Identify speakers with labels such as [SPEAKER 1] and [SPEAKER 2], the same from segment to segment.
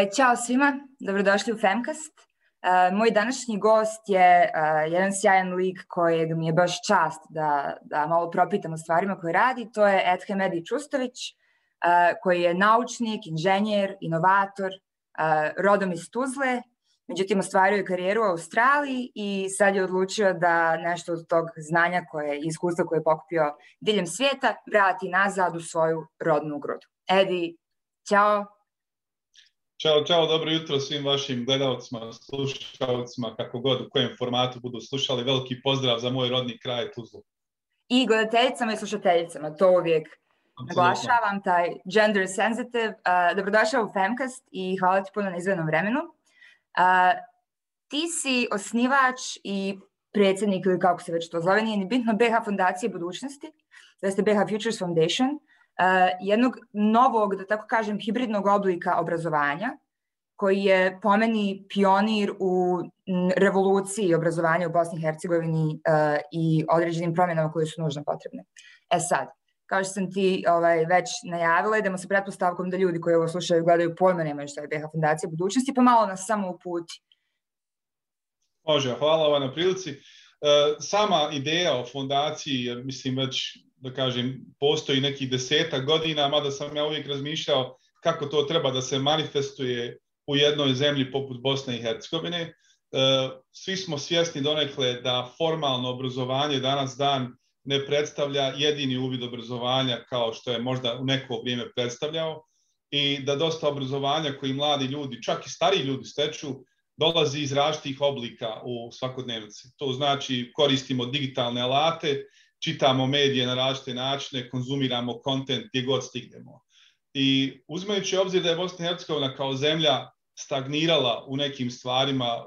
[SPEAKER 1] E, ćao svima, dobrodošli u Femcast. E, moj današnji gost je e, jedan sjajan lik kojeg mi je baš čast da, da malo propitam o stvarima koje radi. To je Edhem Edi Čustović, koji je naučnik, inženjer, inovator, rodom iz Tuzle, međutim ostvario je karijeru u Australiji i sad je odlučio da nešto od tog znanja koje je iskustva koje je pokupio diljem svijeta vrati nazad u svoju rodnu grudu. Edi, ćao,
[SPEAKER 2] Ćao, čao, dobro jutro svim vašim gledalcima, slušalcima, kako god, u kojem formatu budu slušali. Veliki pozdrav za moj rodni kraj Tuzlu.
[SPEAKER 1] I gledateljicama i slušateljicama, to uvijek naglašavam, taj gender sensitive. Uh, dobrodošao u Femcast i hvala ti puno na izvednom vremenu. Uh, ti si osnivač i predsjednik, ili kako se već to zove, nije ni bitno, BH Fondacije budućnosti, to jeste BH Futures Foundation, jednog novog, da tako kažem, hibridnog oblika obrazovanja, koji je po meni pionir u revoluciji obrazovanja u Bosni i Hercegovini uh, i određenim promjenama koje su nužno potrebne. E sad, kao što sam ti ovaj, već najavila, idemo sa pretpostavkom da ljudi koji ovo slušaju gledaju pojma nemaju što je BH Fundacija budućnosti, pa malo nas samo uputi.
[SPEAKER 2] Može, hvala vam na prilici. Uh, sama ideja o fondaciji, mislim, već da kažem, postoji nekih deseta godina, mada sam ja uvijek razmišljao kako to treba da se manifestuje u jednoj zemlji poput Bosne i Hercegovine. E, svi smo svjesni donekle da formalno obrazovanje danas dan ne predstavlja jedini uvid obrazovanja kao što je možda u neko vrijeme predstavljao i da dosta obrazovanja koji mladi ljudi, čak i stari ljudi steču, dolazi iz različitih oblika u svakodnevnici. To znači koristimo digitalne alate čitamo medije na različite načine, konzumiramo kontent gdje god stignemo. I uzmajući obzir da je Bosna i Hercegovina kao zemlja stagnirala u nekim stvarima,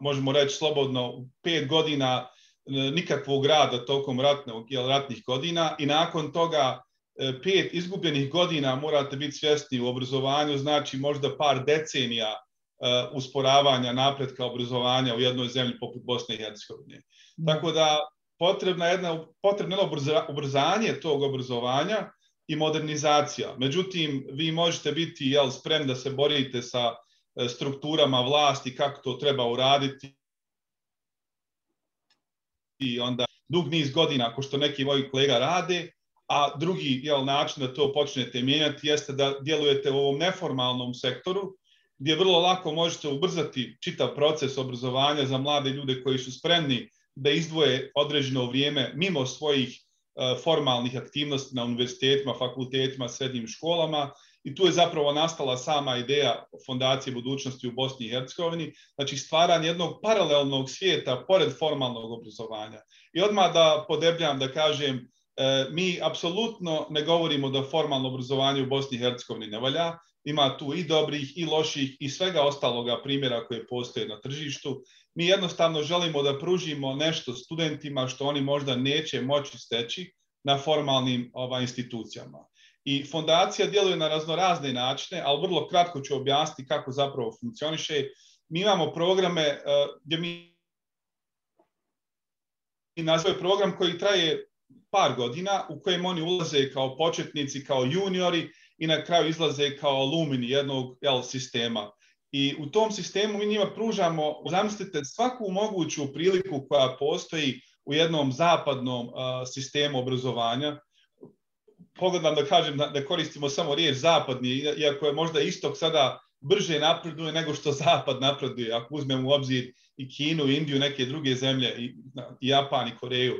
[SPEAKER 2] možemo reći slobodno, pet godina e, nikakvog rada tokom ratnog, jel, ratnih godina i nakon toga e, pet izgubljenih godina morate biti svjesni u obrazovanju, znači možda par decenija uh, usporavanja napretka obrazovanja u jednoj zemlji poput Bosne i Hercegovine. Tako da potrebna jedna, potrebno jedno ubrzanje tog obrazovanja i modernizacija. Međutim, vi možete biti jel, spremni da se borite sa e, strukturama vlasti, kako to treba uraditi i onda dug niz godina, ako što neki moji kolega rade, a drugi jel, način da to počnete mijenjati jeste da djelujete u ovom neformalnom sektoru, gdje vrlo lako možete ubrzati čitav proces obrazovanja za mlade ljude koji su spremni da izdvoje određeno vrijeme mimo svojih uh, formalnih aktivnosti na univerzitetima, fakultetima, srednjim školama. I tu je zapravo nastala sama ideja Fondacije budućnosti u Bosni i Hercegovini, znači stvaranje jednog paralelnog svijeta pored formalnog obrazovanja. I odmah da podebljam da kažem, uh, mi apsolutno ne govorimo da formalno obrazovanje u Bosni i Hercegovini ne valja, ima tu i dobrih i loših i svega ostaloga primjera koje postoje na tržištu mi jednostavno želimo da pružimo nešto studentima što oni možda neće moći steći na formalnim ova, institucijama. I fondacija djeluje na raznorazne načine, ali vrlo kratko ću objasniti kako zapravo funkcioniše. Mi imamo programe uh, gdje mi nazvaju program koji traje par godina u kojem oni ulaze kao početnici, kao juniori i na kraju izlaze kao alumini jednog jel, sistema. I u tom sistemu mi njima pružamo, zamislite, svaku moguću priliku koja postoji u jednom zapadnom uh, sistemu obrazovanja. Pogledam da kažem da, da koristimo samo riječ zapadni, iako je možda istok sada brže napreduje nego što zapad napreduje, ako uzmemo u obzir i Kinu, Indiju, neke druge zemlje, i, i Japan i Koreju.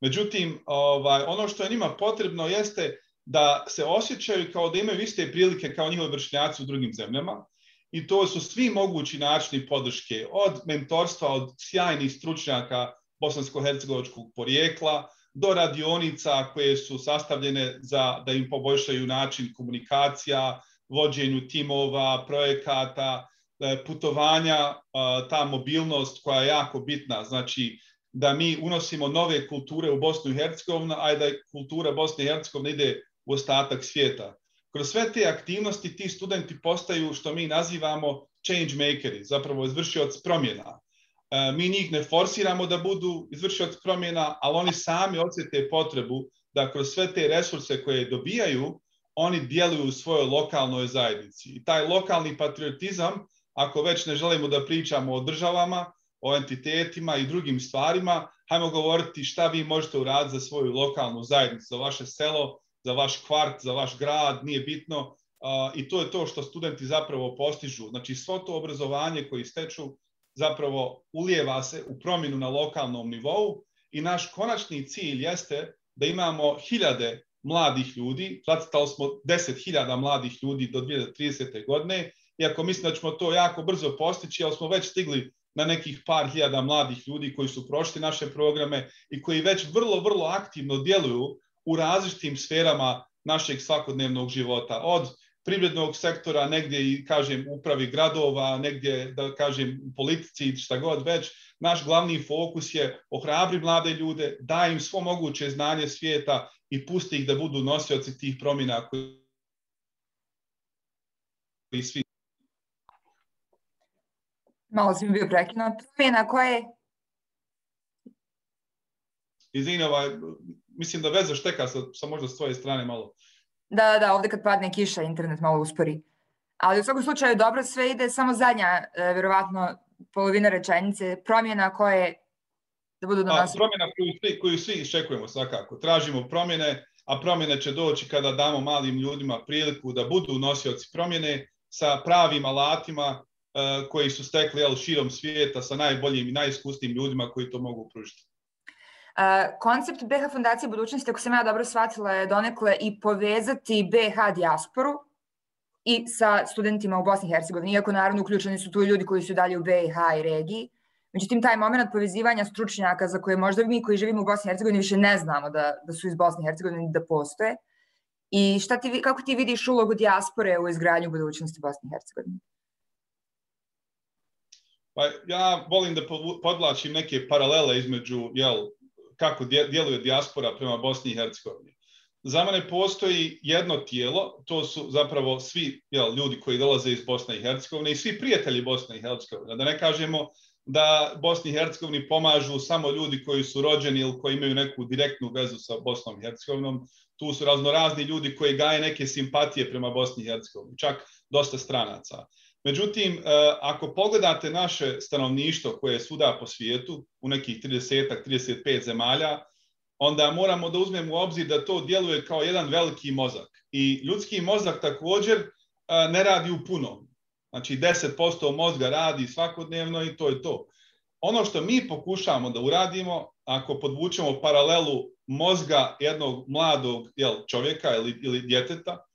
[SPEAKER 2] Međutim, ovaj, ono što je njima potrebno jeste da se osjećaju kao da imaju iste prilike kao njihovi vršnjaci u drugim zemljama, i to su svi mogući načini podrške, od mentorstva, od sjajnih stručnjaka bosansko-hercegovačkog porijekla, do radionica koje su sastavljene za da im poboljšaju način komunikacija, vođenju timova, projekata, e, putovanja, ta mobilnost koja je jako bitna, znači da mi unosimo nove kulture u Bosnu i Hercegovinu, a da kultura Bosne i Hercegovine ide u ostatak svijeta kroz sve te aktivnosti ti studenti postaju što mi nazivamo change makeri, zapravo izvršioci promjena. E, mi njih ne forsiramo da budu izvršioci promjena, ali oni sami osjete potrebu da kroz sve te resurse koje dobijaju, oni djeluju u svojoj lokalnoj zajednici. I taj lokalni patriotizam, ako već ne želimo da pričamo o državama, o entitetima i drugim stvarima, hajmo govoriti šta vi možete uraditi za svoju lokalnu zajednicu, za vaše selo, za vaš kvart, za vaš grad, nije bitno. I to je to što studenti zapravo postižu. Znači, svo to obrazovanje koji steču zapravo ulijeva se u promjenu na lokalnom nivou i naš konačni cilj jeste da imamo hiljade mladih ljudi, zacitali smo deset hiljada mladih ljudi do 2030. godine, iako mislim da ćemo to jako brzo postići, ali smo već stigli na nekih par hiljada mladih ljudi koji su prošli naše programe i koji već vrlo, vrlo aktivno djeluju u različitim sferama našeg svakodnevnog života. Od privrednog sektora, negdje i kažem upravi gradova, negdje da kažem u politici, šta god već, naš glavni fokus je ohrabri mlade ljude, da im svo moguće znanje svijeta i pusti ih da budu nosioci tih promjena koji svi.
[SPEAKER 1] Malo si mi bio prekinut. Promjena koje?
[SPEAKER 2] Izvini, ovaj, mislim da veza šteka sa, sa možda s tvoje strane malo.
[SPEAKER 1] Da, da, ovdje kad padne kiša, internet malo uspori. Ali u svakom slučaju dobro sve ide, samo zadnja, e, vjerovatno, polovina rečenice, promjena koje da budu do nas.
[SPEAKER 2] Promjena koju svi, koju svi iščekujemo svakako. Tražimo promjene, a promjene će doći kada damo malim ljudima priliku da budu nosioci promjene sa pravim alatima e, koji su stekli jel, širom svijeta sa najboljim i najiskusnijim ljudima koji to mogu pružiti.
[SPEAKER 1] Koncept BH Fondacije budućnosti, ako sam ja dobro shvatila, je donekle i povezati BH dijasporu i sa studentima u Bosni i Hercegovini, iako naravno uključeni su tu ljudi koji su dalje u BiH i regiji. Međutim, taj moment povezivanja stručnjaka za koje možda mi koji živimo u Bosni i Hercegovini više ne znamo da, da su iz Bosne i Hercegovine da postoje. I šta ti, kako ti vidiš ulogu dijaspore u izgradnju budućnosti Bosne i Hercegovine?
[SPEAKER 2] Pa ja volim da podlačim neke paralele između jel, kako djeluje dijaspora prema Bosni i Hercegovini. Za mene postoji jedno tijelo, to su zapravo svi jel, ljudi koji dolaze iz Bosne i Hercegovine i svi prijatelji Bosne i Hercegovine. Da ne kažemo da Bosni i Hercegovini pomažu samo ljudi koji su rođeni ili koji imaju neku direktnu vezu sa Bosnom i Hercegovinom. Tu su raznorazni ljudi koji gaje neke simpatije prema Bosni i Hercegovini, čak dosta stranaca. Međutim, e, ako pogledate naše stanovništvo koje je svuda po svijetu, u nekih 30-35 zemalja, onda moramo da uzmemo u obzir da to djeluje kao jedan veliki mozak. I ljudski mozak također e, ne radi u puno. Znači 10% mozga radi svakodnevno i to je to. Ono što mi pokušavamo da uradimo, ako podvučemo paralelu mozga jednog mladog jel, čovjeka ili, ili djeteta,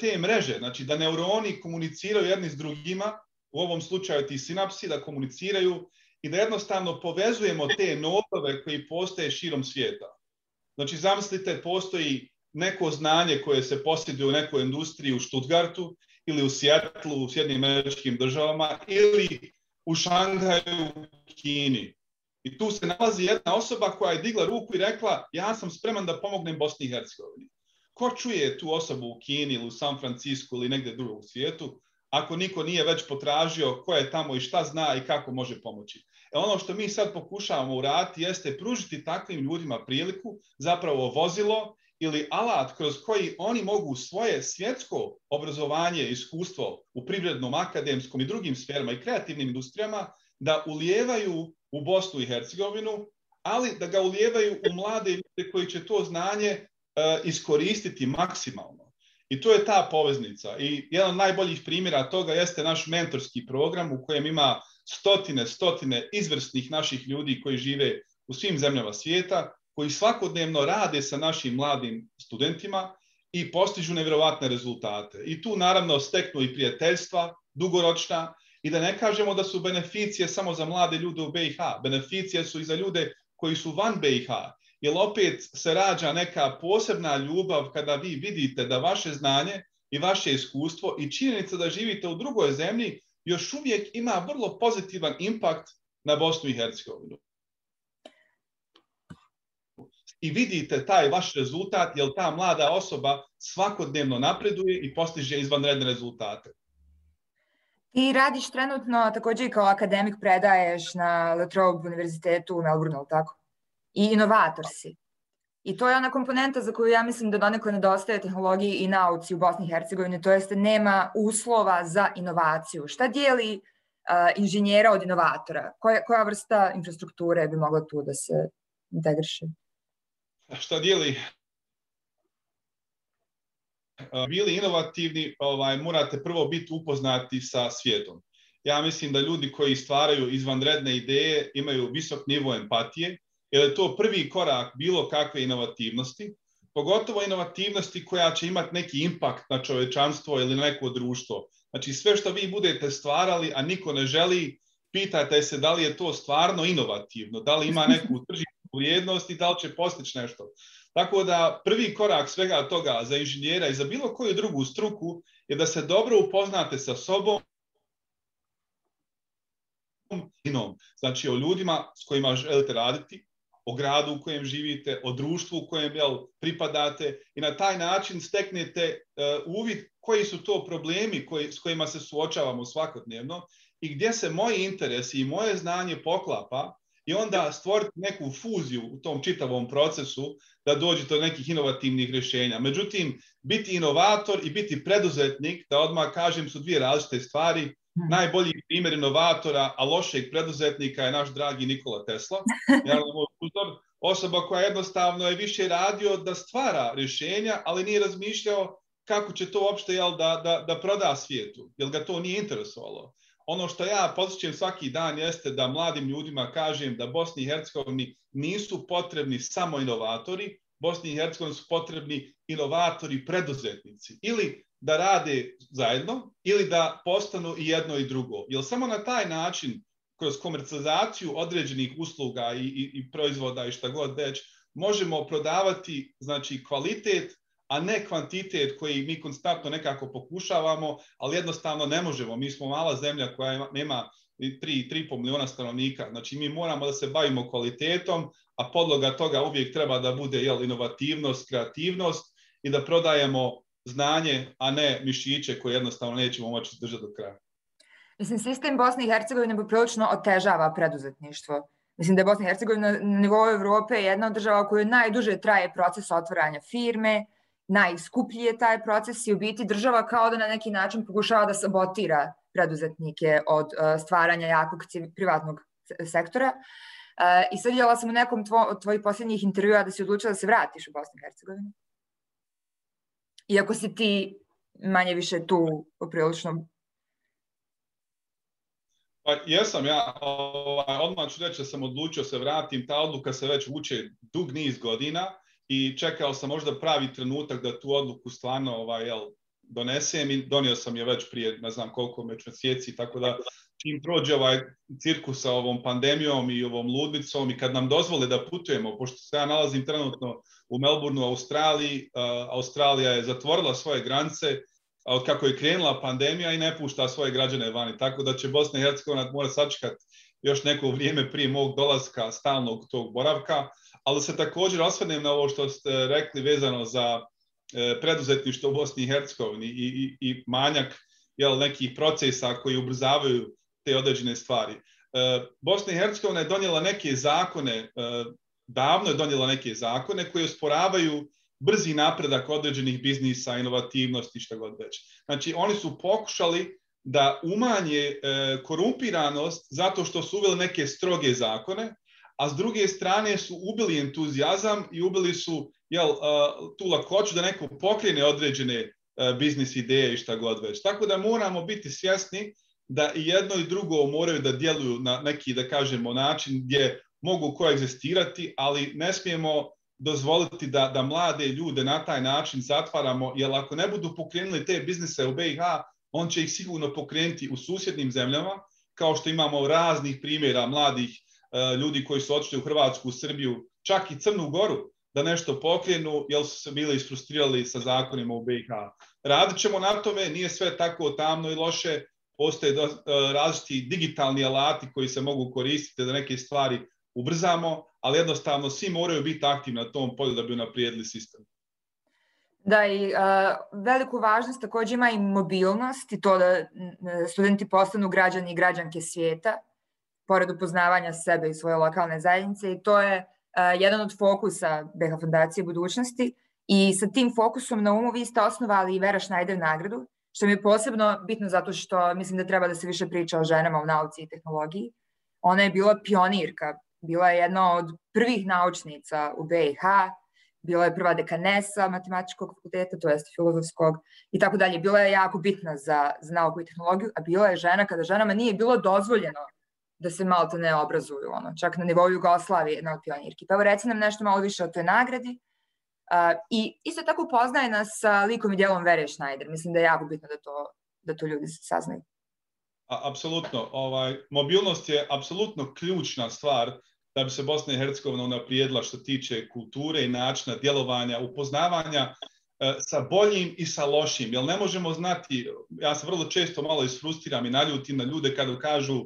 [SPEAKER 2] te mreže, znači da neuroni komuniciraju jedni s drugima, u ovom slučaju ti sinapsi, da komuniciraju i da jednostavno povezujemo te nodove koji postoje širom svijeta. Znači, zamislite, postoji neko znanje koje se posjeduje u nekoj industriji u Stuttgartu ili u Sjetlu, u Sjednim američkim državama ili u Šanghaju, u Kini. I tu se nalazi jedna osoba koja je digla ruku i rekla ja sam spreman da pomognem Bosni i Hercegovini ko čuje tu osobu u Kini ili u San Francisco ili negdje drugo u svijetu, ako niko nije već potražio ko je tamo i šta zna i kako može pomoći. E ono što mi sad pokušavamo uraditi jeste pružiti takvim ljudima priliku, zapravo vozilo ili alat kroz koji oni mogu svoje svjetsko obrazovanje iskustvo u privrednom, akademskom i drugim sferama i kreativnim industrijama da ulijevaju u Bosnu i Hercegovinu, ali da ga ulijevaju u mlade ljude koji će to znanje iskoristiti maksimalno. I to je ta poveznica. I jedan od najboljih primjera toga jeste naš mentorski program u kojem ima stotine, stotine izvrsnih naših ljudi koji žive u svim zemljama svijeta, koji svakodnevno rade sa našim mladim studentima i postižu nevjerovatne rezultate. I tu naravno steknu i prijateljstva, dugoročna, i da ne kažemo da su beneficije samo za mlade ljude u BiH. Beneficije su i za ljude koji su van BiH jer opet se rađa neka posebna ljubav kada vi vidite da vaše znanje i vaše iskustvo i činjenica da živite u drugoj zemlji još uvijek ima vrlo pozitivan impakt na Bosnu i Hercegovinu. I vidite taj vaš rezultat, jer ta mlada osoba svakodnevno napreduje i postiže izvanredne rezultate.
[SPEAKER 1] I radiš trenutno također i kao akademik predaješ na La Trobe univerzitetu u Melbourneu, tako? I inovator si. I to je ona komponenta za koju ja mislim da doneko nedostaje tehnologiji i nauci u Bosni i Hercegovini, to jeste nema uslova za inovaciju. Šta dijeli uh, inženjera od inovatora? Koja, koja vrsta infrastrukture bi mogla tu da se integriše?
[SPEAKER 2] Šta dijeli bili inovativni, ovaj, morate prvo biti upoznati sa svijetom. Ja mislim da ljudi koji stvaraju izvanredne ideje imaju visok nivo empatije, jer je to prvi korak bilo kakve inovativnosti, pogotovo inovativnosti koja će imati neki impakt na čovečanstvo ili na neko društvo. Znači sve što vi budete stvarali, a niko ne želi, pitajte se da li je to stvarno inovativno, da li ima neku tržišnu vrijednost i da li će postići nešto. Tako da prvi korak svega toga za inženjera i za bilo koju drugu struku je da se dobro upoznate sa sobom, znači o ljudima s kojima želite raditi, o gradu u kojem živite, o društvu u kojem jel, pripadate i na taj način steknete uh, uvid koji su to problemi koji, s kojima se suočavamo svakodnevno i gdje se moji interesi i moje znanje poklapa i onda stvoriti neku fuziju u tom čitavom procesu da dođete do nekih inovativnih rješenja. Međutim, biti inovator i biti preduzetnik, da odmah kažem, su dvije različite stvari. Hmm. Najbolji primjer inovatora, a lošeg preduzetnika je naš dragi Nikola Tesla. Osoba koja jednostavno je više radio da stvara rješenja, ali nije razmišljao kako će to uopšte jel, da, da, da proda svijetu, jer ga to nije interesovalo. Ono što ja posjećam svaki dan jeste da mladim ljudima kažem da Bosni i Hercegovini nisu potrebni samo inovatori, Bosni i Hercegovini su potrebni inovatori preduzetnici. Ili da rade zajedno, ili da postanu i jedno i drugo. Jer samo na taj način, kroz komercializaciju određenih usluga i, i, i proizvoda i šta god već, možemo prodavati znači, kvalitet a ne kvantitet koji mi konstantno nekako pokušavamo, ali jednostavno ne možemo. Mi smo mala zemlja koja nema 3,5 miliona stanovnika. Znači mi moramo da se bavimo kvalitetom, a podloga toga uvijek treba da bude jel, inovativnost, kreativnost i da prodajemo znanje, a ne mišiće koje jednostavno nećemo moći držati do kraja.
[SPEAKER 1] Mislim, sistem Bosne i Hercegovine poprilično otežava preduzetništvo. Mislim da je Bosna i Hercegovina na nivou Evrope jedna od država koju najduže traje proces otvaranja firme, najskuplji je taj proces i u biti država kao da na neki način pokušava da sabotira preduzetnike od uh, stvaranja jakog privatnog sektora. Uh, I sad vidjela sam u nekom tvo, od tvojih posljednjih intervjua da si odlučila da se vratiš u Bosnu i Hercegovinu. Iako si ti manje više tu poprilično.
[SPEAKER 2] Pa jesam ja, ovaj, odmah ću reći da sam odlučio se vratim, ta odluka se već vuče dug niz godina i čekao sam možda pravi trenutak da tu odluku stvarno ovaj, jel, donesem i donio sam je već prije ne znam koliko već mjeseci, tako da čim prođe ovaj cirkus sa ovom pandemijom i ovom ludnicom i kad nam dozvole da putujemo, pošto se ja nalazim trenutno u Melbourneu, Australiji, Australija je zatvorila svoje granice od kako je krenula pandemija i ne pušta svoje građane vani, tako da će Bosna i Hercegovina mora sačekati još neko vrijeme prije mog dolaska stalnog tog boravka, ali se također osvrnem na ovo što ste rekli vezano za e, preduzetništvo u Bosni i Hercegovini i, i, i manjak jel, nekih procesa koji ubrzavaju te određene stvari. E, Bosna i Hercegovina je donijela neke zakone, e, davno je donijela neke zakone koji osporavaju brzi napredak određenih biznisa, inovativnosti, šta god već. Znači, oni su pokušali da umanje e, korumpiranost zato što su uveli neke stroge zakone, a s druge strane su ubili entuzijazam i ubili su jel, tu lakoću da neko pokrene određene biznis ideje i šta god već. Tako da moramo biti svjesni da i jedno i drugo moraju da djeluju na neki, da kažemo, način gdje mogu koegzistirati, ali ne smijemo dozvoliti da, da mlade ljude na taj način zatvaramo, jer ako ne budu pokrenuli te biznise u BiH, on će ih sigurno pokrenuti u susjednim zemljama, kao što imamo raznih primjera mladih E, ljudi koji su otišli u Hrvatsku, u Srbiju, čak i Crnu Goru, da nešto pokrenu, jer su se bili isfrustrirali sa zakonima u BiH. Radit ćemo na tome, nije sve tako tamno i loše, postoje do, e, različiti digitalni alati koji se mogu koristiti da neke stvari ubrzamo, ali jednostavno svi moraju biti aktivni na tom polju da bi naprijedili sistem.
[SPEAKER 1] Da, i uh, veliku važnost takođe ima i mobilnost i to da studenti postanu građani i građanke svijeta pored upoznavanja sebe i svoje lokalne zajednice i to je jedan od fokusa BH Fondacije budućnosti i sa tim fokusom na umu vi ste osnovali i Vera Schneider nagradu, što mi je posebno bitno zato što mislim da treba da se više priča o ženama u nauci i tehnologiji. Ona je bila pionirka, bila je jedna od prvih naučnica u BiH, bila je prva dekanesa matematičkog fakulteta, to jest filozofskog i tako dalje. Bila je jako bitna za, za nauku i tehnologiju, a bila je žena kada ženama nije bilo dozvoljeno da se malo ne obrazuju, ono, čak na nivou Jugoslavije, jedna od pionirki. Pa evo reci nam nešto malo više o toj nagradi. Uh, I isto tako poznaje nas sa likom i djelom Verje Schneider. Mislim da je jako bitno da to, da to ljudi saznaju.
[SPEAKER 2] A, apsolutno. Ovaj, mobilnost je apsolutno ključna stvar da bi se Bosna i Hercegovina unaprijedila što tiče kulture i načina djelovanja, upoznavanja e, sa boljim i sa lošim. Jer ne možemo znati, ja se vrlo često malo isfrustiram i naljutim na ljude kada kažu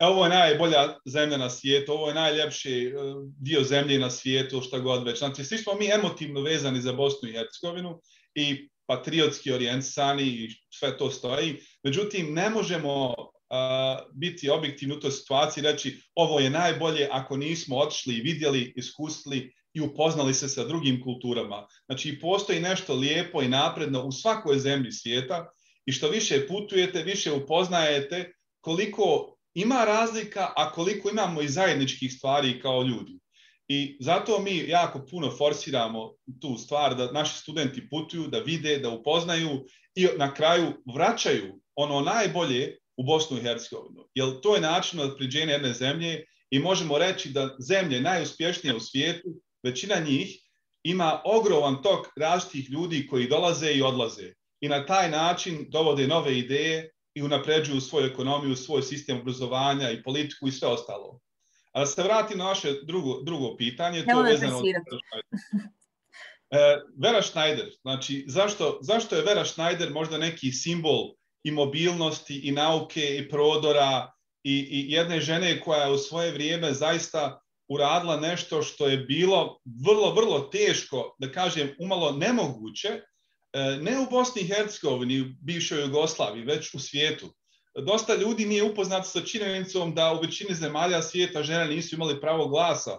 [SPEAKER 2] ovo je najbolja zemlja na svijetu, ovo je najljepši e, dio zemlje na svijetu, šta god već. Znači, svi smo mi emotivno vezani za Bosnu i Hercegovinu i patriotski orijentisani i sve to stoji. Međutim, ne možemo biti objektivni u toj situaciji, reći ovo je najbolje ako nismo otišli i vidjeli, iskusili i upoznali se sa drugim kulturama. Znači, postoji nešto lijepo i napredno u svakoj zemlji svijeta i što više putujete, više upoznajete koliko ima razlika, a koliko imamo i zajedničkih stvari kao ljudi. I zato mi jako puno forsiramo tu stvar da naši studenti putuju, da vide, da upoznaju i na kraju vraćaju ono najbolje u Bosnu i Hercegovinu. Jer to je način odpriđenja jedne zemlje i možemo reći da zemlje najuspješnije u svijetu, većina njih ima ogroman tok različitih ljudi koji dolaze i odlaze. I na taj način dovode nove ideje i unapređuju svoju ekonomiju, svoj sistem obrazovanja i politiku i sve ostalo. A da se vratim na vaše drugo, drugo pitanje,
[SPEAKER 1] to je vezano od
[SPEAKER 2] Vera Schneider. Znači, zašto, zašto je Vera Schneider možda neki simbol i mobilnosti i nauke i prodora i, i jedne žene koja je u svoje vrijeme zaista uradila nešto što je bilo vrlo, vrlo teško, da kažem umalo nemoguće, e, ne u Bosni i Hercegovini, u bivšoj Jugoslaviji, već u svijetu. Dosta ljudi nije upoznato sa činjenicom da u većini zemalja svijeta žene nisu imali pravo glasa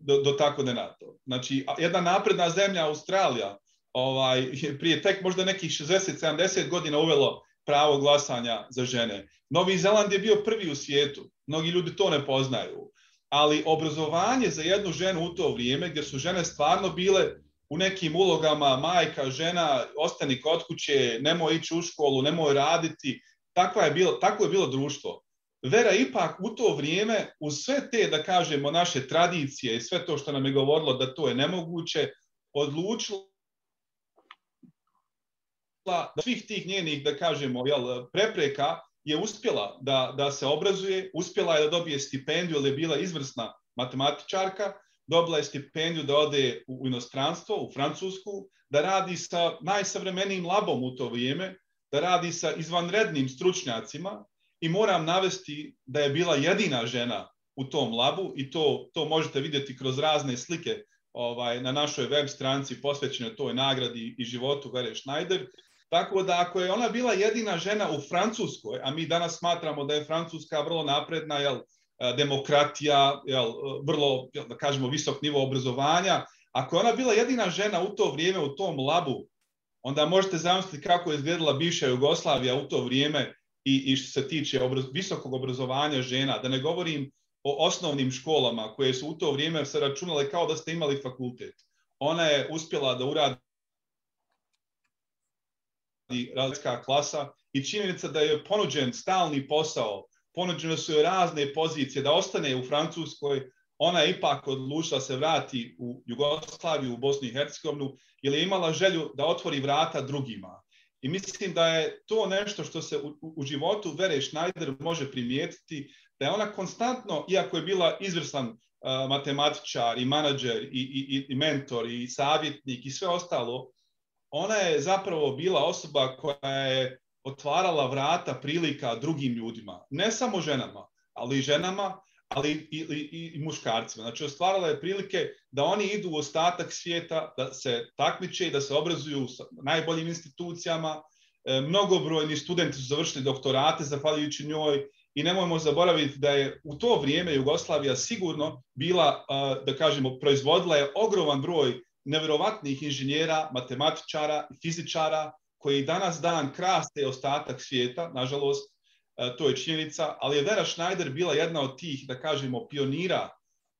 [SPEAKER 2] do, do tako da na to. Znači, jedna napredna zemlja, Australija, ovaj, prije tek možda nekih 60-70 godina uvelo pravo glasanja za žene. Novi Zeland je bio prvi u svijetu. Mnogi ljudi to ne poznaju. Ali obrazovanje za jednu ženu u to vrijeme, gdje su žene stvarno bile u nekim ulogama majka, žena, ostani kod kuće, nemoj ići u školu, nemoj raditi. Takva je bilo, tako je bilo društvo. Vera ipak u to vrijeme, uz sve te, da kažemo, naše tradicije i sve to što nam je govorilo da to je nemoguće, odlučila da svih tih njenih, da kažemo, jel, prepreka je uspjela da, da se obrazuje, uspjela je da dobije stipendiju, ali je bila izvrsna matematičarka, dobila je stipendiju da ode u inostranstvo, u Francusku, da radi sa najsavremenijim labom u to vrijeme, da radi sa izvanrednim stručnjacima i moram navesti da je bila jedina žena u tom labu i to, to možete vidjeti kroz razne slike ovaj, na našoj web stranci posvećene toj nagradi i životu Vere Schneider. Tako da ako je ona bila jedina žena u Francuskoj, a mi danas smatramo da je Francuska vrlo napredna, jel, demokratija, jel, vrlo, da kažemo, visok nivo obrazovanja, ako je ona bila jedina žena u to vrijeme u tom labu, onda možete zamisliti kako je izgledala bivša Jugoslavija u to vrijeme i, i što se tiče obraz, visokog obrazovanja žena, da ne govorim o osnovnim školama koje su u to vrijeme se računale kao da ste imali fakultet. Ona je uspjela da uradi različita klasa i činjenica da je ponuđen stalni posao, ponuđene su joj razne pozicije da ostane u Francuskoj, ona je ipak odlučila se vrati u Jugoslaviju, u Bosnu i Hercegovinu, jer je imala želju da otvori vrata drugima. I mislim da je to nešto što se u, u životu Vere Schneider može primijetiti, da je ona konstantno, iako je bila izvrsan uh, matematičar i menadžer i, i, i mentor i savjetnik i sve ostalo, ona je zapravo bila osoba koja je otvarala vrata prilika drugim ljudima. Ne samo ženama, ali i ženama, ali i, i, i muškarcima. Znači, ostvarala je prilike da oni idu u ostatak svijeta, da se takmiče i da se obrazuju u najboljim institucijama. E, mnogobrojni studenti su završili doktorate zahvaljujući njoj i nemojmo zaboraviti da je u to vrijeme Jugoslavija sigurno bila, da kažemo, proizvodila je ogroman broj nevjerovatnih inženjera, matematičara fizičara koji danas dan kraste ostatak svijeta, nažalost, to je činjenica, ali je Vera Schneider bila jedna od tih, da kažemo, pionira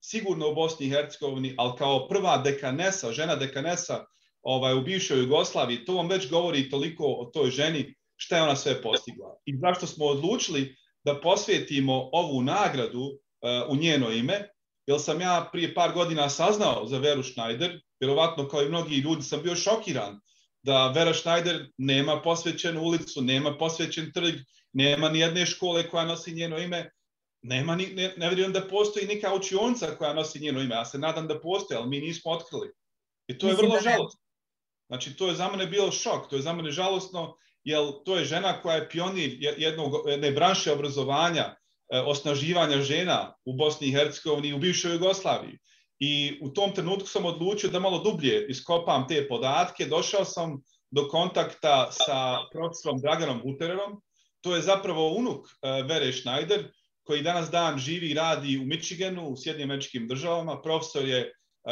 [SPEAKER 2] sigurno u Bosni i Hercegovini, ali kao prva dekanesa, žena dekanesa ovaj, u bivšoj Jugoslaviji, to vam već govori toliko o toj ženi šta je ona sve postigla. I zašto smo odlučili da posvetimo ovu nagradu uh, u njeno ime, jer sam ja prije par godina saznao za Veru Schneider, vjerovatno kao i mnogi ljudi sam bio šokiran da Vera Schneider nema posvećenu ulicu, nema posvećen trg, nema ni jedne škole koja nosi njeno ime, nema ni, ne, ne vjerujem da postoji neka učionca koja nosi njeno ime, ja se nadam da postoji, ali mi nismo otkrili. I to je vrlo žalostno. Znači, to je za mene bilo šok, to je za mene žalostno, jer to je žena koja je pionir jednog, jedne branše obrazovanja, e, osnaživanja žena u Bosni i Hercegovini i u bivšoj Jugoslaviji. I u tom trenutku sam odlučio da malo dublje iskopam te podatke. Došao sam do kontakta sa profesorom Draganom Butererom. To je zapravo unuk e, Vere Schneider, koji danas dan živi i radi u Michiganu, u Sjedinjim američkim državama. Profesor je e,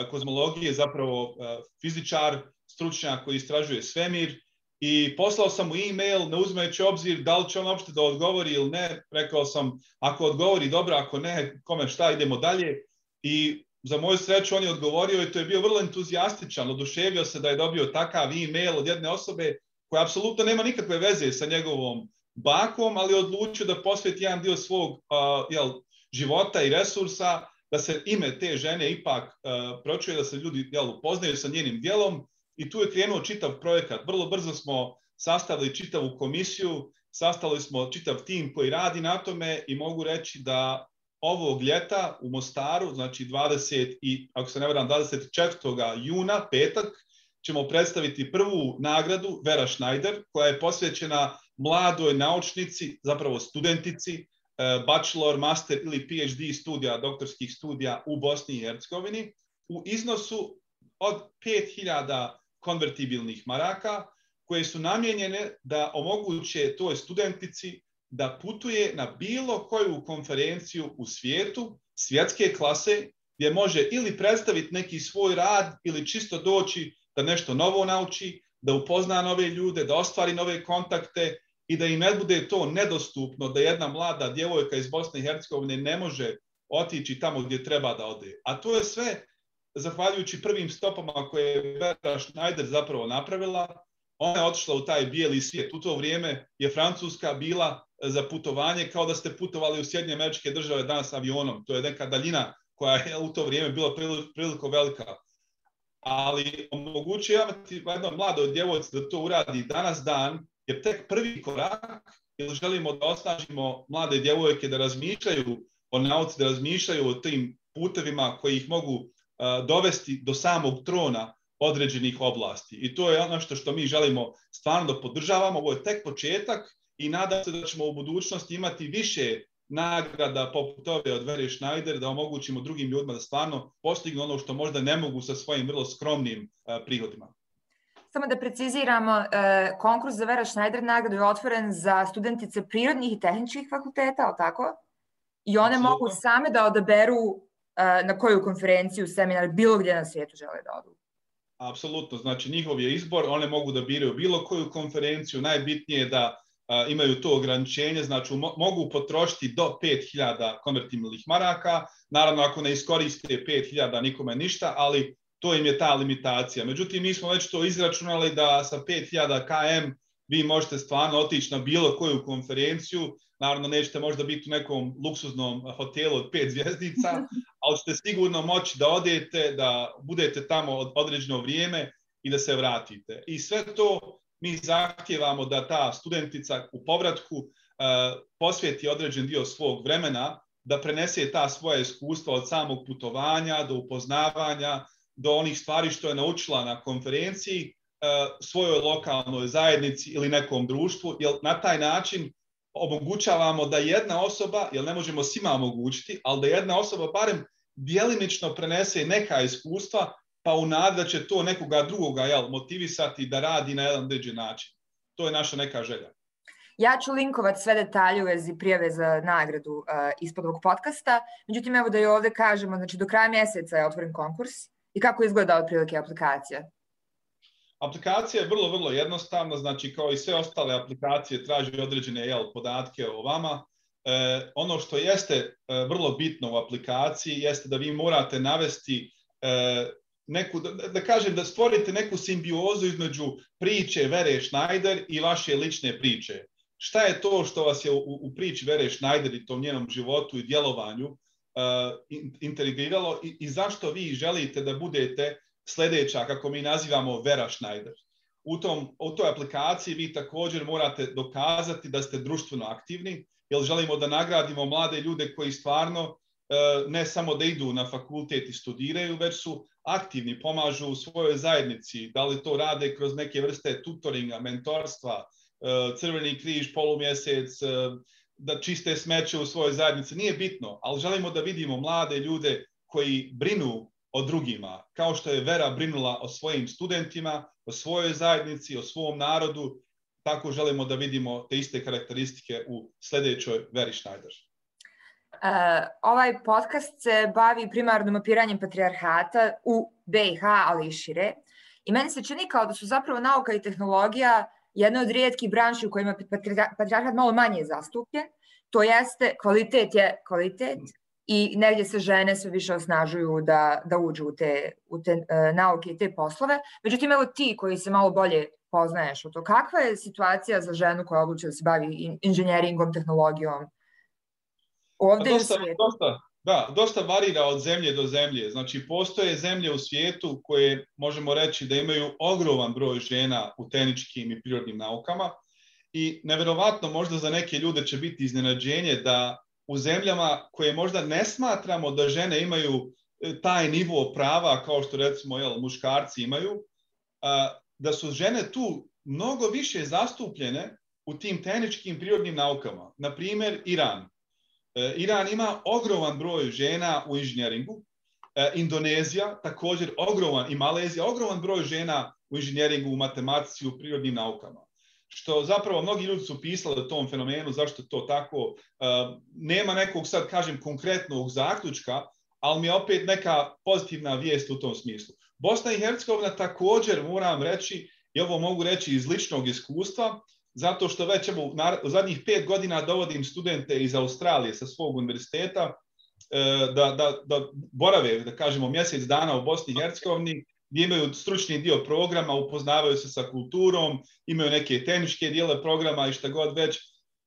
[SPEAKER 2] kozmologije, zapravo fizičar, stručnjak koji istražuje svemir i poslao sam mu e-mail ne uzimajući obzir da li će on uopšte da odgovori ili ne. Rekao sam, ako odgovori dobro, ako ne, kome šta, idemo dalje. I za moju sreću on je odgovorio i to je bio vrlo entuzijastičan. Oduševio se da je dobio takav e-mail od jedne osobe koja apsolutno nema nikakve veze sa njegovom bakom, ali odlučio da posveti jedan dio svog uh, jel, života i resursa, da se ime te žene ipak uh, pročuje, da se ljudi jel, upoznaju sa njenim dijelom i tu je krenuo čitav projekat. Vrlo brzo smo sastavili čitavu komisiju, sastavili smo čitav tim koji radi na tome i mogu reći da ovog ljeta u Mostaru, znači 20 i, ako se ne varam, 24. juna, petak, ćemo predstaviti prvu nagradu Vera Schneider, koja je posvećena mladoj naučnici, zapravo studentici, e, bachelor, master ili PhD studija, doktorskih studija u Bosni i Hercegovini, u iznosu od 5000 konvertibilnih maraka koje su namjenjene da omoguće toj studentici da putuje na bilo koju konferenciju u svijetu, svjetske klase, gdje može ili predstaviti neki svoj rad ili čisto doći da nešto novo nauči, da upozna nove ljude, da ostvari nove kontakte i da im ne bude to nedostupno da jedna mlada djevojka iz Bosne i Hercegovine ne može otići tamo gdje treba da ode. A to je sve zahvaljujući prvim stopama koje je Vera Schneider zapravo napravila, ona je otišla u taj bijeli svijet. U to vrijeme je Francuska bila za putovanje kao da ste putovali u Sjedinje američke države danas avionom. To je neka daljina koja je u to vrijeme bila prilično velika. Ali omogućuje imati jedno mlado djevojci da to uradi danas dan, jer tek prvi korak, ili želimo da osnažimo mlade djevojke da razmišljaju o nauci, da razmišljaju o tim putevima koji ih mogu dovesti do samog trona određenih oblasti. I to je ono što, što mi želimo stvarno da podržavamo. Ovo je tek početak i nadam se da ćemo u budućnosti imati više nagrada poput ove od Vere Schneider da omogućimo drugim ljudima da stvarno postignu ono što možda ne mogu sa svojim vrlo skromnim prihodima.
[SPEAKER 1] Samo da preciziramo, konkurs za Vera Schneider nagradu je otvoren za studentice prirodnih i tehničkih fakulteta, ali tako? I one Absolutno. mogu same da odaberu na koju konferenciju, seminar, bilo gdje na svijetu žele da odu?
[SPEAKER 2] Apsolutno, znači njihov je izbor, one mogu da biraju bilo koju konferenciju, najbitnije je da a, imaju to ograničenje, znači mo mogu potrošiti do 5000 konvertibilnih maraka, naravno ako ne iskoriste 5000 nikome ništa, ali to im je ta limitacija. Međutim, mi smo već to izračunali da sa 5000 km vi možete stvarno otići na bilo koju konferenciju, naravno nećete možda biti u nekom luksuznom hotelu od pet zvjezdica, ali ćete sigurno moći da odete, da budete tamo od određeno vrijeme i da se vratite. I sve to mi zahtjevamo da ta studentica u povratku uh, posvijeti određen dio svog vremena, da prenese ta svoja iskustva od samog putovanja do upoznavanja, do onih stvari što je naučila na konferenciji, svojoj lokalnoj zajednici ili nekom društvu, jer na taj način omogućavamo da jedna osoba, jer ne možemo svima omogućiti, ali da jedna osoba barem dijelimično prenese neka iskustva, pa u nada će to nekoga drugoga jel, motivisati da radi na jedan određen način. To je naša neka želja.
[SPEAKER 1] Ja ću linkovati sve detalje u vezi prijave za nagradu uh, ispod ovog podcasta. Međutim, evo da i ovde kažemo, znači do kraja mjeseca je otvoren konkurs i kako izgleda otprilike aplikacija?
[SPEAKER 2] Aplikacija je vrlo, vrlo jednostavna, znači kao i sve ostale aplikacije traži određene jel, podatke o vama. E, ono što jeste e, vrlo bitno u aplikaciji jeste da vi morate navesti e, neku, da, da kažem, da stvorite neku simbiozu između priče Vere Schneider i vaše lične priče. Šta je to što vas je u, u priči Vere Schneider i tom njenom životu i djelovanju uh, integriralo i, i zašto vi želite da budete sledeća, kako mi nazivamo, Vera Schneider. U, tom, u toj aplikaciji vi također morate dokazati da ste društveno aktivni, jer želimo da nagradimo mlade ljude koji stvarno ne samo da idu na fakultet i studiraju, već su aktivni, pomažu u svojoj zajednici, da li to rade kroz neke vrste tutoringa, mentorstva, e, crveni križ, polumjesec, e, da čiste smeće u svojoj zajednici, nije bitno, ali želimo da vidimo mlade ljude koji brinu o drugima, kao što je Vera brinula o svojim studentima, o svojoj zajednici, o svom narodu, tako želimo da vidimo te iste karakteristike u sledećoj Veri Schneider.
[SPEAKER 1] Uh, ovaj podcast se bavi primarno mapiranjem patrijarhata u BiH, ali i šire. I meni se čini kao da su zapravo nauka i tehnologija jedna od rijetkih branši u kojima patrijarhat malo manje zastupljen. To jeste, kvalitet je kvalitet i negdje se žene sve više osnažuju da, da uđu u te, u te uh, nauke i te poslove. Međutim, evo ti koji se malo bolje poznaješ u to, kakva je situacija za ženu koja odluče da se bavi inženjeringom, tehnologijom,
[SPEAKER 2] Pa dosta, dosta, da, dosta varira od zemlje do zemlje. Znači, postoje zemlje u svijetu koje možemo reći da imaju ogroman broj žena u tehničkim i prirodnim naukama i neverovatno možda za neke ljude će biti iznenađenje da u zemljama koje možda ne smatramo da žene imaju e, taj nivo prava kao što recimo jel, muškarci imaju, a, da su žene tu mnogo više zastupljene u tim tehničkim prirodnim naukama. Na primjer, Iran. E, Iran ima ogroman broj žena u inženjeringu, e, Indonezija također ogroman i Malezija ogroman broj žena u inženjeringu, u matematici, u prirodnim naukama. Što zapravo mnogi ljudi su pisali o tom fenomenu, zašto to tako. E, nema nekog sad, kažem, konkretnog zaključka, ali mi je opet neka pozitivna vijest u tom smislu. Bosna i Hercegovina također, moram reći, i ovo mogu reći iz ličnog iskustva, zato što već evo, u zadnjih pet godina dovodim studente iz Australije sa svog univerziteta e, da, da, da borave, da kažemo, mjesec dana u Bosni i Hercegovini, gdje imaju stručni dio programa, upoznavaju se sa kulturom, imaju neke tehničke dijele programa i šta god već.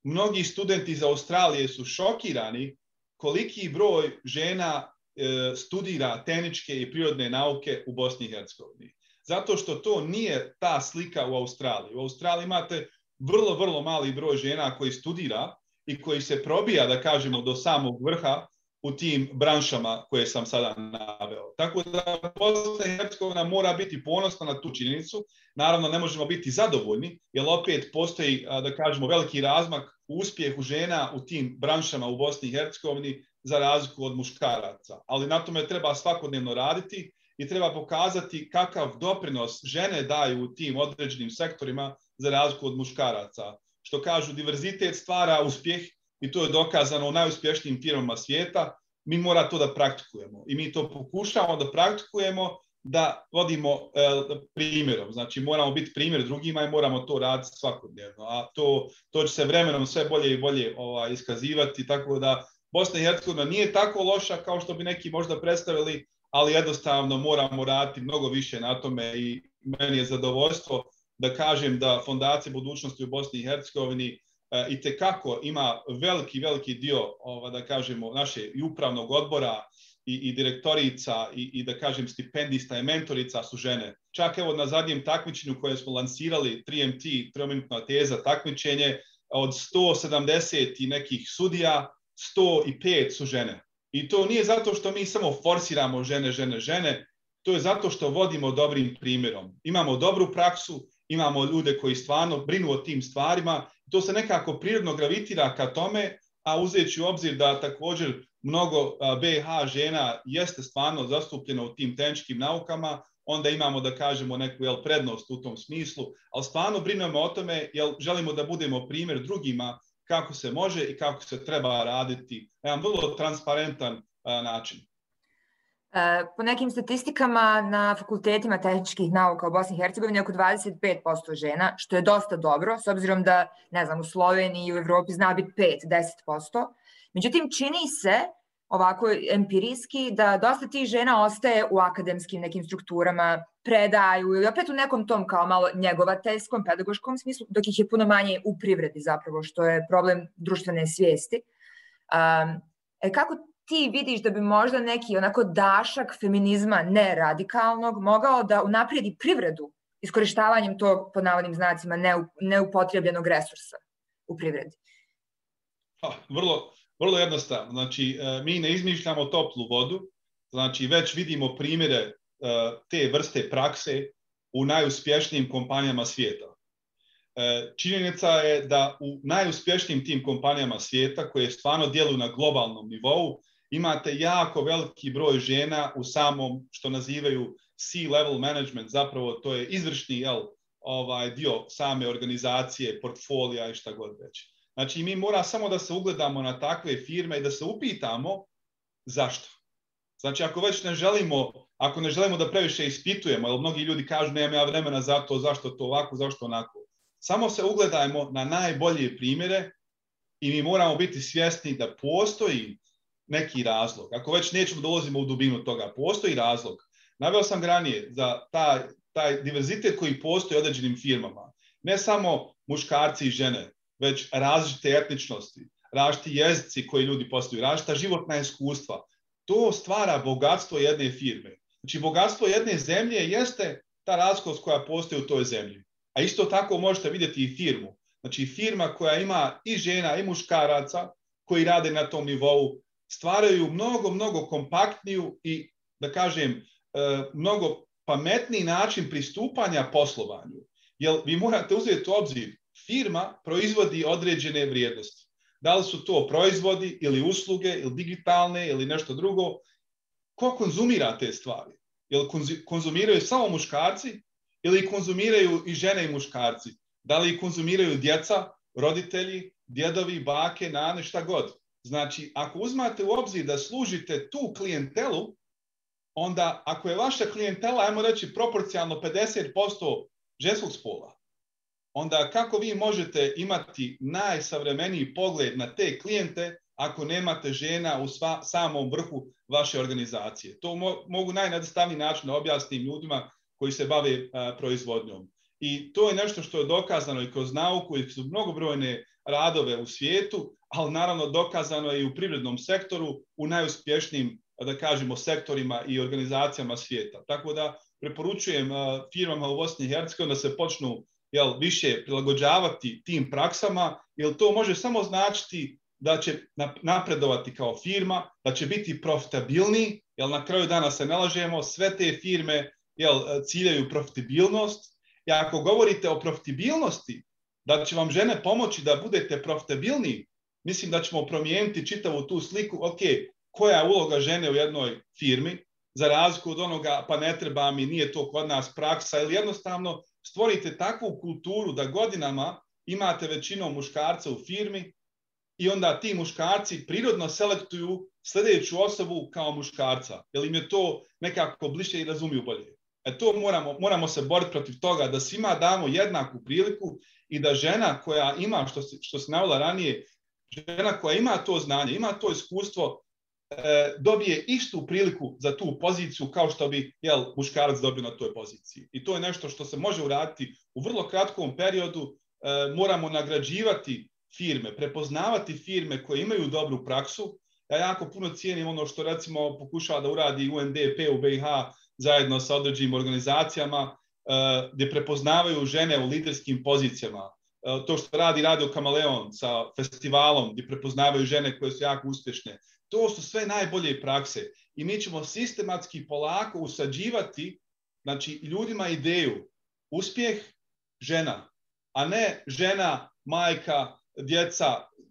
[SPEAKER 2] Mnogi studenti iz Australije su šokirani koliki broj žena e, studira tehničke i prirodne nauke u Bosni i Hercegovini. Zato što to nije ta slika u Australiji. U Australiji imate vrlo, vrlo mali broj žena koji studira i koji se probija, da kažemo, do samog vrha u tim branšama koje sam sada naveo. Tako da Bosna i Hercegovina mora biti ponosna na tu činjenicu. Naravno, ne možemo biti zadovoljni, jer opet postoji, da kažemo, veliki razmak u uspjehu žena u tim branšama u Bosni i Hercegovini za razliku od muškaraca. Ali na tome treba svakodnevno raditi i treba pokazati kakav doprinos žene daju u tim određenim sektorima za razliku od muškaraca. Što kažu, diverzitet stvara uspjeh i to je dokazano u najuspješnijim firmama svijeta. Mi mora to da praktikujemo i mi to pokušavamo da praktikujemo da vodimo e, primjerom. Znači moramo biti primjer drugima i moramo to raditi svakodnevno. A to, to će se vremenom sve bolje i bolje ovaj, iskazivati, tako da Bosna i Hercegovina nije tako loša kao što bi neki možda predstavili, ali jednostavno moramo raditi mnogo više na tome i meni je zadovoljstvo da kažem da Fondacija budućnosti u Bosni i Hercegovini e, i te kako ima veliki, veliki dio, ova, da kažemo, naše i upravnog odbora i, i direktorica i, i da kažem stipendista i mentorica su žene. Čak evo na zadnjem takmičenju koje smo lansirali 3MT, 3 teza takmičenje, od 170 i nekih sudija, 105 su žene. I to nije zato što mi samo forsiramo žene, žene, žene, to je zato što vodimo dobrim primjerom. Imamo dobru praksu, imamo ljude koji stvarno brinu o tim stvarima, to se nekako prirodno gravitira ka tome, a uzeći u obzir da također mnogo BH žena jeste stvarno zastupljeno u tim tehničkim naukama, onda imamo da kažemo neku jel, prednost u tom smislu, ali stvarno brinemo o tome jel želimo da budemo primjer drugima kako se može i kako se treba raditi na jedan vrlo transparentan način.
[SPEAKER 1] E, po nekim statistikama na fakultetima tehničkih nauka u Bosni i Hercegovini oko 25% žena, što je dosta dobro, s obzirom da, ne znam, u Sloveniji i u Evropi zna biti 5-10%. Međutim, čini se, ovako empirijski, da dosta tih žena ostaje u akademskim nekim strukturama, predaju ili opet u nekom tom kao malo njegovateljskom, pedagoškom smislu, dok ih je puno manje u privredi zapravo, što je problem društvene svijesti. Um, e, kako ti vidiš da bi možda neki onako dašak feminizma ne radikalnog mogao da unaprijedi privredu iskorištavanjem tog, pod navodnim znacima, neupotrebljenog resursa u privredi?
[SPEAKER 2] Ha, vrlo, vrlo jednostavno. Znači, e, mi ne izmišljamo toplu vodu, znači već vidimo primjere e, te vrste prakse u najuspješnijim kompanijama svijeta. E, činjenica je da u najuspješnijim tim kompanijama svijeta, koje stvarno djeluju na globalnom nivou, imate jako veliki broj žena u samom što nazivaju C-level management, zapravo to je izvršni jel, ovaj, dio same organizacije, portfolija i šta god već. Znači mi mora samo da se ugledamo na takve firme i da se upitamo zašto. Znači ako već ne želimo, ako ne želimo da previše ispitujemo, jer mnogi ljudi kažu nemam ja vremena za to, zašto to ovako, zašto onako. Samo se ugledajmo na najbolje primjere i mi moramo biti svjesni da postoji neki razlog. Ako već nećemo dolazimo u dubinu toga, postoji razlog. Naveo sam granije za taj, taj diverzitet koji postoji u određenim firmama. Ne samo muškarci i žene, već različite etničnosti, različiti jezici koji ljudi postoju, različita životna iskustva. To stvara bogatstvo jedne firme. Znači, bogatstvo jedne zemlje jeste ta razlikost koja postoji u toj zemlji. A isto tako možete vidjeti i firmu. Znači, firma koja ima i žena i muškaraca koji rade na tom nivou, stvaraju mnogo, mnogo kompaktniju i, da kažem, e, mnogo pametniji način pristupanja poslovanju. Jer vi morate uzeti u obzir, firma proizvodi određene vrijednosti. Da li su to proizvodi ili usluge ili digitalne ili nešto drugo. Ko konzumira te stvari? Jel konzumiraju samo muškarci ili konzumiraju i žene i muškarci? Da li konzumiraju djeca, roditelji, djedovi, bake, nane, šta god? Znači, ako uzmate u obzir da služite tu klijentelu, onda ako je vaša klijentela, ajmo reći, proporcionalno 50% ženskog spola, onda kako vi možete imati najsavremeniji pogled na te klijente ako nemate žena u samom vrhu vaše organizacije. To mogu najjednostavniji način da objasnim ljudima koji se bave proizvodnjom. I to je nešto što je dokazano i kroz nauku i kroz mnogobrojne radove u svijetu, ali naravno dokazano je i u privrednom sektoru, u najuspješnijim, da kažemo, sektorima i organizacijama svijeta. Tako da preporučujem firmama u Bosni i Hercegovini da se počnu jel, više prilagođavati tim praksama, jer to može samo značiti da će napredovati kao firma, da će biti profitabilni, jer na kraju dana se nalažemo, sve te firme jel, ciljaju profitabilnost. I ako govorite o profitabilnosti, da će vam žene pomoći da budete profitabilni, mislim da ćemo promijeniti čitavu tu sliku, ok, koja je uloga žene u jednoj firmi, za razliku od onoga, pa ne treba mi, nije to kod nas praksa, ili jednostavno stvorite takvu kulturu da godinama imate većinom muškarca u firmi i onda ti muškarci prirodno selektuju sljedeću osobu kao muškarca, jer im je to nekako bliže i razumiju bolje. E to moramo, moramo se boriti protiv toga, da svima damo jednaku priliku i da žena koja ima, što, što se navela ranije, žena koja ima to znanje, ima to iskustvo, e, dobije istu priliku za tu poziciju kao što bi jel, muškarac dobio na toj poziciji. I to je nešto što se može uraditi u vrlo kratkom periodu. E, moramo nagrađivati firme, prepoznavati firme koje imaju dobru praksu. Ja jako puno cijenim ono što recimo pokušava da uradi UNDP u BiH zajedno sa određenim organizacijama e, gdje prepoznavaju žene u liderskim pozicijama. To što radi Radio Kamaleon sa festivalom gdje prepoznavaju žene koje su jako uspješne. To su sve najbolje prakse i mi ćemo sistematski polako usađivati znači, ljudima ideju uspjeh žena, a ne žena, majka, djeca.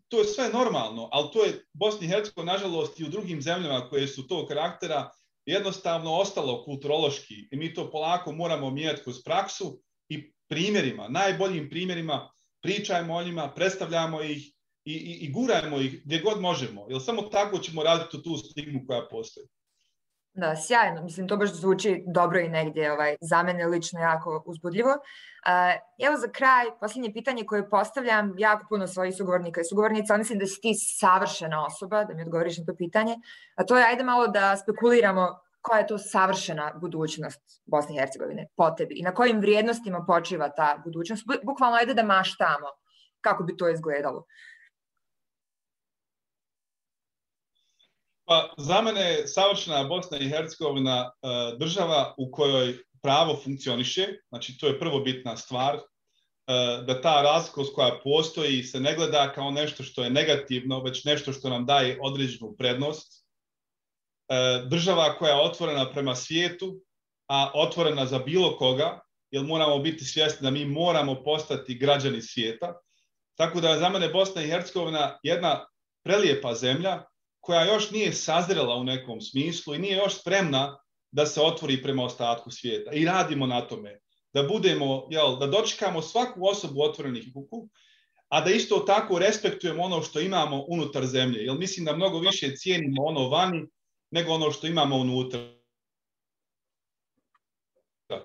[SPEAKER 2] To je sve normalno, ali to je Bosni i nažalost, i u drugim zemljama koje su tog karaktera, jednostavno ostalo kulturološki i mi to polako moramo mijenjati kroz praksu i primjerima, najboljim primjerima, pričajmo o njima, predstavljamo ih i, i, i gurajmo ih gdje god možemo, jer samo tako ćemo raditi tu stigmu koja postoji.
[SPEAKER 1] Da, sjajno. Mislim, to baš zvuči dobro i negdje ovaj, za mene lično jako uzbudljivo. Evo za kraj, posljednje pitanje koje postavljam jako puno svojih sugovornika i sugovornica, mislim da si ti savršena osoba, da mi odgovoriš na to pitanje, a to je ajde malo da spekuliramo koja je to savršena budućnost Bosne i Hercegovine po tebi i na kojim vrijednostima počiva ta budućnost. Bukvalno ajde da maštamo kako bi to izgledalo.
[SPEAKER 2] Pa, za mene je savršena Bosna i Hercegovina e, država u kojoj pravo funkcioniše, znači to je prvo bitna stvar, e, da ta razlikost koja postoji se ne gleda kao nešto što je negativno, već nešto što nam daje određenu prednost. E, država koja je otvorena prema svijetu, a otvorena za bilo koga, jer moramo biti svjesni da mi moramo postati građani svijeta. Tako da je za mene Bosna i Hercegovina jedna prelijepa zemlja koja još nije sazrela u nekom smislu i nije još spremna da se otvori prema ostatku svijeta. I radimo na tome. Da budemo, jel, da dočekamo svaku osobu otvorenih ruku, a da isto tako respektujemo ono što imamo unutar zemlje. Jer mislim da mnogo više cijenimo ono vani nego ono što imamo unutra.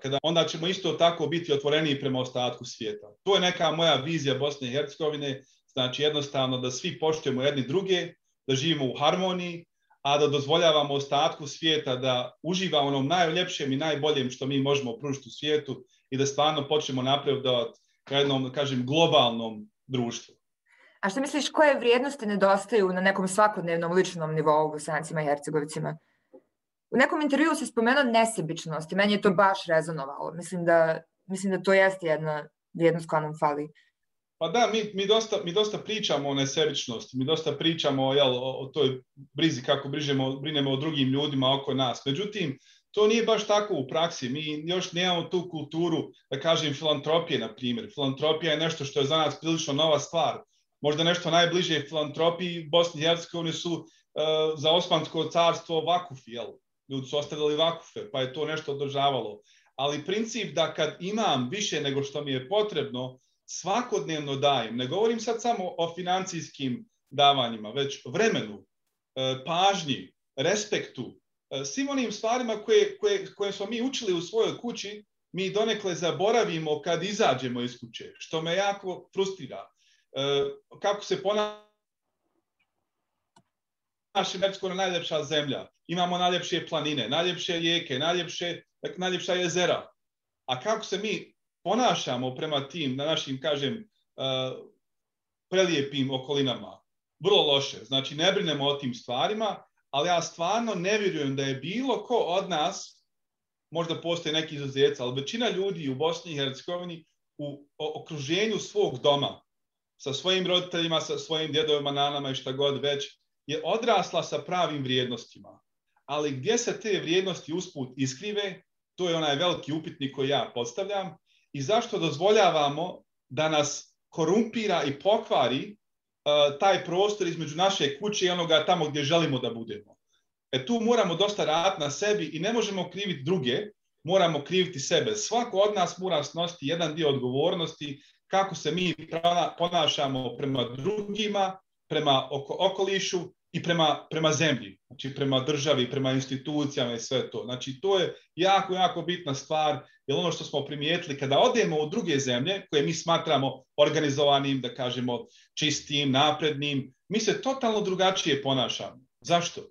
[SPEAKER 2] Kada, onda ćemo isto tako biti otvoreni prema ostatku svijeta. To je neka moja vizija Bosne i Hercegovine, znači jednostavno da svi poštujemo jedni druge, da živimo u harmoniji, a da dozvoljavamo ostatku svijeta da uživa onom najljepšem i najboljem što mi možemo pružiti u svijetu i da stvarno počnemo napredovati ka jednom, kažem, globalnom društvu.
[SPEAKER 1] A što misliš, koje vrijednosti nedostaju na nekom svakodnevnom ličnom nivou bosancima i hercegovicima? U nekom intervju se spomenuo nesebičnost i meni je to baš rezonovalo. Mislim da, mislim da to jeste jedna vrijednost koja nam fali.
[SPEAKER 2] Pa da, mi, mi, dosta, mi dosta pričamo o nesebičnosti, mi dosta pričamo jel, o, o toj brizi kako brižemo, brinemo o drugim ljudima oko nas. Međutim, to nije baš tako u praksi. Mi još nemamo tu kulturu, da kažem, filantropije, na primjer. Filantropija je nešto što je za nas prilično nova stvar. Možda nešto najbliže filantropiji Bosni i Hercegovine su uh, za Osmansko carstvo vakufi, jel? Ljudi su ostavili vakufe, pa je to nešto održavalo. Ali princip da kad imam više nego što mi je potrebno, svakodnevno dajem, ne govorim sad samo o financijskim davanjima, već vremenu, e, pažnji, respektu, e, svim onim stvarima koje, koje, koje smo mi učili u svojoj kući, mi donekle zaboravimo kad izađemo iz kuće, što me jako frustrira. E, kako se ponaša naša Meksiko najljepša zemlja. Imamo najljepše planine, najljepše rijeke, najljepše, najljepša jezera. A kako se mi ponašamo prema tim, na našim, kažem, uh, prelijepim okolinama. Vrlo loše. Znači, ne brinemo o tim stvarima, ali ja stvarno ne vjerujem da je bilo ko od nas, možda postoje neki izuzec, ali većina ljudi u Bosni i Hercegovini u okruženju svog doma, sa svojim roditeljima, sa svojim djedovima, nanama i šta god već, je odrasla sa pravim vrijednostima. Ali gdje se te vrijednosti usput iskrive, to je onaj veliki upitnik koji ja postavljam, i zašto dozvoljavamo da nas korumpira i pokvari uh, taj prostor između naše kuće i onoga tamo gdje želimo da budemo. E tu moramo dosta raditi na sebi i ne možemo kriviti druge, moramo kriviti sebe. Svako od nas mora snositi jedan dio odgovornosti kako se mi ponašamo prema drugima, prema oko, okolišu i prema, prema zemlji, znači prema državi, prema institucijama i sve to. Znači to je jako, jako bitna stvar, jer ono što smo primijetili, kada odemo u druge zemlje, koje mi smatramo organizovanim, da kažemo čistim, naprednim, mi se totalno drugačije ponašamo. Zašto?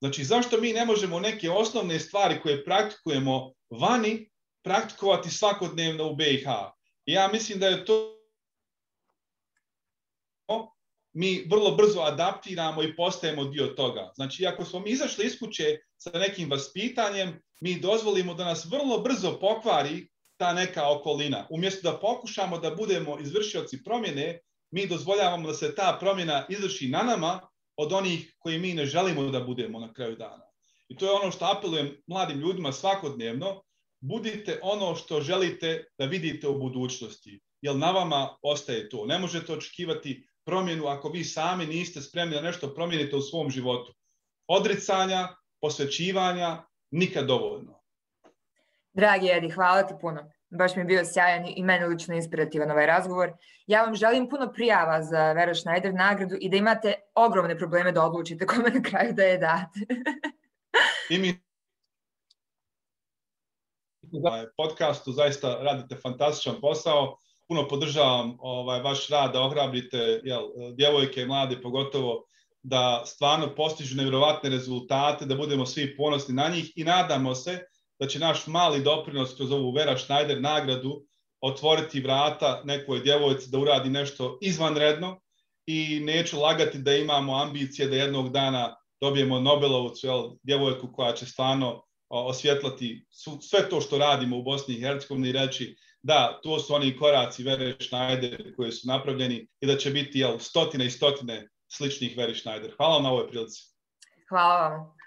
[SPEAKER 2] Znači, zašto mi ne možemo neke osnovne stvari koje praktikujemo vani, praktikovati svakodnevno u BiH? Ja mislim da je to mi vrlo brzo adaptiramo i postajemo dio toga. Znači, ako smo mi izašli iz kuće sa nekim vaspitanjem, mi dozvolimo da nas vrlo brzo pokvari ta neka okolina. Umjesto da pokušamo da budemo izvršioci promjene, mi dozvoljavamo da se ta promjena izvrši na nama od onih koji mi ne želimo da budemo na kraju dana. I to je ono što apelujem mladim ljudima svakodnevno, budite ono što želite da vidite u budućnosti, jer na vama ostaje to. Ne možete očekivati promjenu ako vi sami niste spremni da nešto promijenite u svom životu. Odricanja, posvećivanja nikad dovoljno.
[SPEAKER 1] Dragi Edi, hvala ti puno. Baš mi je bio sjajan i meni lično inspirativan ovaj razgovor. Ja vam želim puno prijava za Vera Schneider nagradu i da imate ogromne probleme da odlučite kome na kraju da je date.
[SPEAKER 2] I mi podcastu zaista radite fantastičan posao. Puno podržavam ovaj, vaš rad da ohrabrite jel, djevojke, mlade pogotovo, da stvarno postižu nevjerovatne rezultate, da budemo svi ponosni na njih i nadamo se da će naš mali doprinos kroz ovu Vera Schneider nagradu otvoriti vrata nekoj djevojci da uradi nešto izvanredno i neću lagati da imamo ambicije da jednog dana dobijemo Nobelovcu, jel, djevojku koja će stvarno osvjetlati sve to što radimo u Bosni i Hercegovini i reći da, to su oni koraci Vere Schneider koji su napravljeni i da će biti jel, stotine i stotine sličnih Veri Schneider. Hvala vam na ovoj prilici.
[SPEAKER 1] Hvala vam.